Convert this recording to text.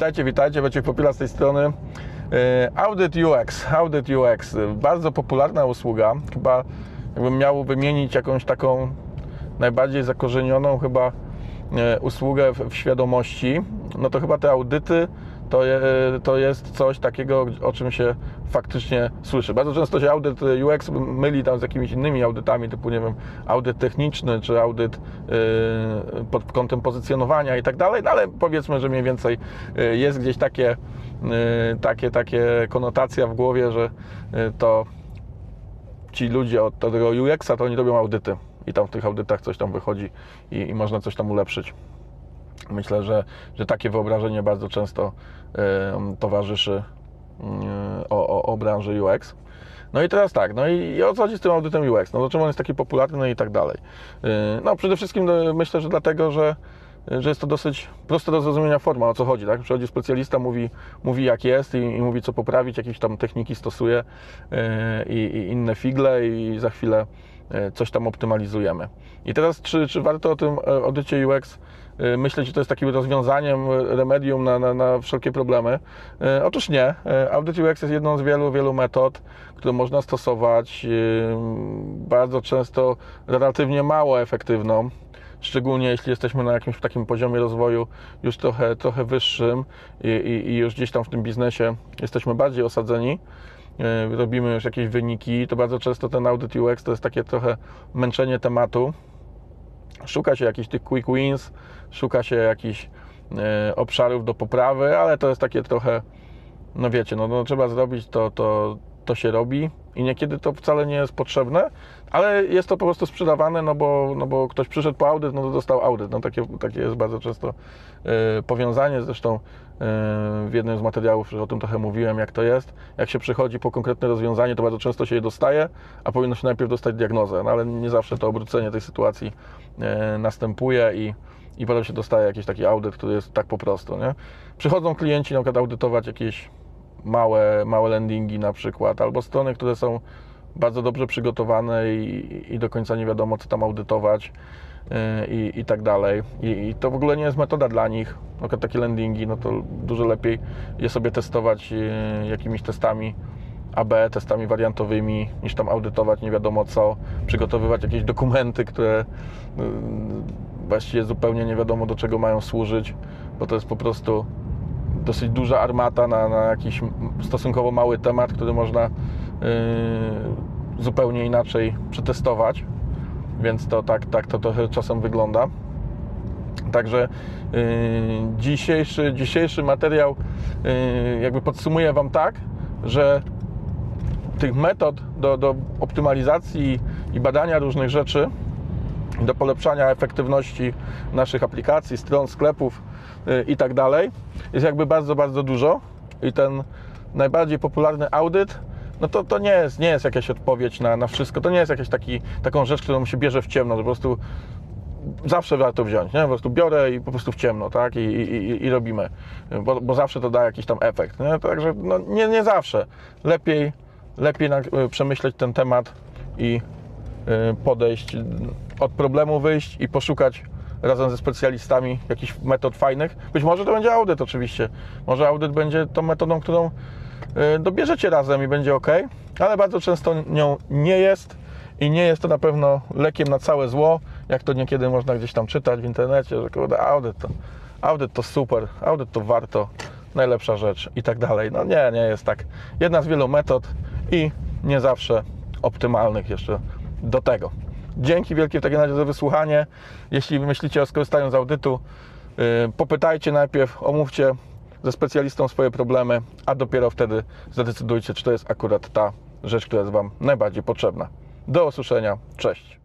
Witajcie, witajcie, Wojciech Popila z tej strony. E, Audit UX, Audit UX, bardzo popularna usługa. Chyba jakbym miał wymienić jakąś taką najbardziej zakorzenioną chyba e, usługę w, w świadomości, no to chyba te audyty to, je, to jest coś takiego, o czym się faktycznie słyszy. Bardzo często się audyt UX myli tam z jakimiś innymi audytami, typu nie wiem, audyt techniczny, czy audyt yy, pod kątem pozycjonowania i tak dalej, no ale powiedzmy, że mniej więcej yy, jest gdzieś takie, takie, takie konotacja w głowie, że to ci ludzie od tego UX-a to oni robią audyty i tam w tych audytach coś tam wychodzi i, i można coś tam ulepszyć. Myślę, że, że takie wyobrażenie bardzo często y, towarzyszy y, o, o, o, branży UX. No i teraz tak, no i, o co chodzi z tym audytem UX? No dlaczego on jest taki popularny i tak dalej? Y, no przede wszystkim no, myślę, że dlatego, że że jest to dosyć prosta do zrozumienia forma, o co chodzi, tak? Przychodzi specjalista, mówi, mówi jak jest i, i mówi co poprawić, jakieś tam techniki stosuje i, i inne figle i za chwilę coś tam optymalizujemy. I teraz, czy, czy warto o tym audycie UX myśleć, że to jest takim rozwiązaniem, remedium na, na, na wszelkie problemy? Otóż nie. Audit UX jest jedną z wielu, wielu metod, które można stosować, bardzo często relatywnie mało efektywną szczególnie jeśli jesteśmy na jakimś takim poziomie rozwoju już trochę, trochę wyższym i, i, i już gdzieś tam w tym biznesie jesteśmy bardziej osadzeni, robimy już jakieś wyniki, to bardzo często ten audit UX to jest takie trochę męczenie tematu. Szuka się jakichś tych quick wins, szuka się jakichś obszarów do poprawy, ale to jest takie trochę, no wiecie, no, no trzeba zrobić to, to, to się robi i niekiedy to wcale nie jest potrzebne, ale jest to po prostu sprzedawane, no bo, no bo ktoś przyszedł po audyt, no to dostał audyt. No takie, takie jest bardzo często y, powiązanie, zresztą y, w jednym z materiałów o tym trochę mówiłem, jak to jest. Jak się przychodzi po konkretne rozwiązanie, to bardzo często się je dostaje, a powinno się najpierw dostać diagnozę, no ale nie zawsze to obrócenie tej sytuacji y, następuje i i potem się dostaje jakiś taki audyt, który jest tak po prostu, nie? Przychodzą klienci na przykład audytować jakieś małe, małe landingi na przykład, albo strony, które są bardzo dobrze przygotowane i, i do końca nie wiadomo, co tam audytować i, i tak dalej. I, I, to w ogóle nie jest metoda dla nich. Na przykład takie landingi, no to dużo lepiej je sobie testować jakimiś testami AB, testami wariantowymi, niż tam audytować nie wiadomo co, przygotowywać jakieś dokumenty, które właściwie zupełnie nie wiadomo do czego mają służyć, bo to jest po prostu dosyć duża armata na, na jakiś stosunkowo mały temat, który można yy, zupełnie inaczej przetestować, więc to tak, tak to trochę czasem wygląda. Także yy, dzisiejszy, dzisiejszy materiał yy, jakby podsumuję Wam tak, że tych metod do, do optymalizacji i badania różnych rzeczy, do polepszania efektywności naszych aplikacji, stron, sklepów i tak dalej, jest jakby bardzo, bardzo dużo. I ten najbardziej popularny audyt, no to, to nie, jest, nie jest jakaś odpowiedź na, na wszystko. To nie jest jakaś taki, taką rzecz, którą się bierze w ciemno, po prostu zawsze warto wziąć, nie? Po prostu biorę i po prostu w ciemno, tak? I, i, i robimy, bo, bo, zawsze to da jakiś tam efekt, nie? Także no, nie, nie zawsze. Lepiej, lepiej na, przemyśleć ten temat i podejść, od problemu wyjść i poszukać razem ze specjalistami jakichś metod fajnych. Być może to będzie audyt oczywiście. Może audyt będzie tą metodą, którą dobierzecie razem i będzie ok, ale bardzo często nią nie jest i nie jest to na pewno lekiem na całe zło, jak to niekiedy można gdzieś tam czytać w internecie, że kurde, audyt to, audyt to super, audyt to warto, najlepsza rzecz i tak dalej. No nie, nie jest tak. Jedna z wielu metod i nie zawsze optymalnych jeszcze do tego. Dzięki wielkie w takim razie za wysłuchanie. Jeśli myślicie o skorzystaniu z audytu, yy, popytajcie najpierw, omówcie ze specjalistą swoje problemy, a dopiero wtedy zadecydujcie, czy to jest akurat ta rzecz, która jest Wam najbardziej potrzebna. Do usłyszenia. Cześć.